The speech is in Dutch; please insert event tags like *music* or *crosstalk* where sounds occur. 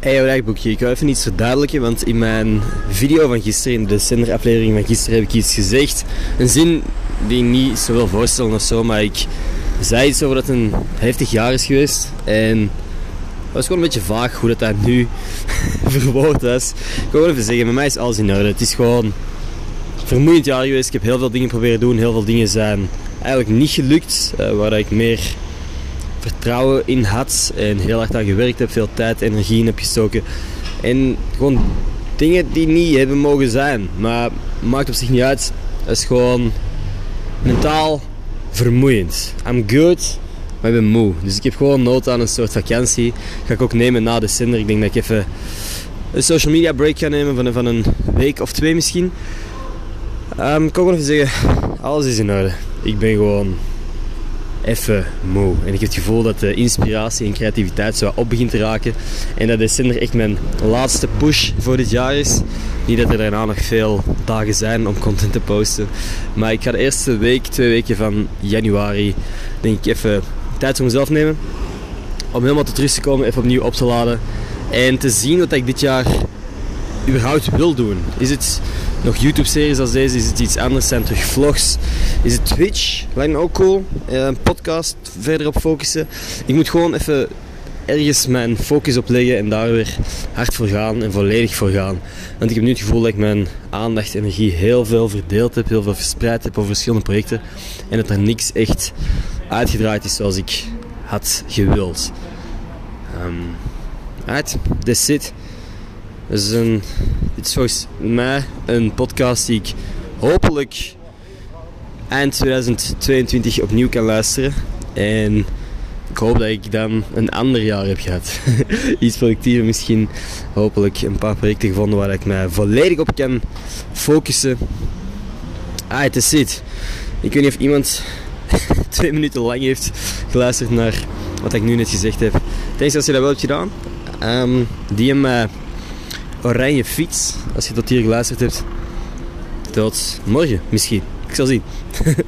Hey, boekje. Ik wil even iets verduidelijken, want in mijn video van gisteren, in de december-aflevering van gisteren, heb ik iets gezegd. Een zin die niet zo wil voorstellen of zo, maar ik zei iets over dat het een heftig jaar is geweest. En het was gewoon een beetje vaag hoe dat, dat nu *laughs* verwoord was. Ik wil even zeggen, met mij is alles in orde. Het is gewoon een vermoeiend jaar geweest. Ik heb heel veel dingen proberen doen. Heel veel dingen zijn eigenlijk niet gelukt, uh, waar ik meer vertrouwen in had en heel hard aan gewerkt heb, veel tijd, energie in heb gestoken. En gewoon dingen die niet hebben mogen zijn. Maar maakt op zich niet uit. Het is gewoon mentaal vermoeiend. I'm good, maar ik ben moe. Dus ik heb gewoon nood aan een soort vakantie. Ga ik ook nemen na december. Ik denk dat ik even een social media break ga nemen van, van een week of twee misschien. Um, ik kan gewoon even zeggen, alles is in orde. Ik ben gewoon even moe. En ik heb het gevoel dat de inspiratie en creativiteit zo op begint te raken. En dat december echt mijn laatste push voor dit jaar is. Niet dat er daarna nog veel dagen zijn om content te posten. Maar ik ga de eerste week, twee weken van januari, denk ik even tijd voor mezelf nemen. Om helemaal tot rust te komen, even opnieuw op te laden. En te zien wat ik dit jaar überhaupt wil doen. Is het nog YouTube-series als deze? Is het iets anders? Zijn terug vlogs? Is het Twitch? Lijkt me ook cool. Eh, een podcast verder op focussen. Ik moet gewoon even ergens mijn focus op leggen en daar weer hard voor gaan en volledig voor gaan. Want ik heb nu het gevoel dat ik mijn aandacht en energie heel veel verdeeld heb, heel veel verspreid heb over verschillende projecten en dat er niks echt uitgedraaid is zoals ik had gewild. Um, right, that's it. Dus een, dit is volgens mij een podcast die ik hopelijk eind 2022 opnieuw kan luisteren. En ik hoop dat ik dan een ander jaar heb gehad. *laughs* Iets productiever misschien. Hopelijk een paar projecten gevonden waar ik mij volledig op kan focussen. Ah, het is dit. Ik weet niet of iemand *laughs* twee minuten lang heeft geluisterd naar wat ik nu net gezegd heb. Thanks als je dat wel hebt gedaan. Um, oranje fiets. Als je tot hier geluisterd hebt. Tot morgen misschien. Ik zal zien. *laughs*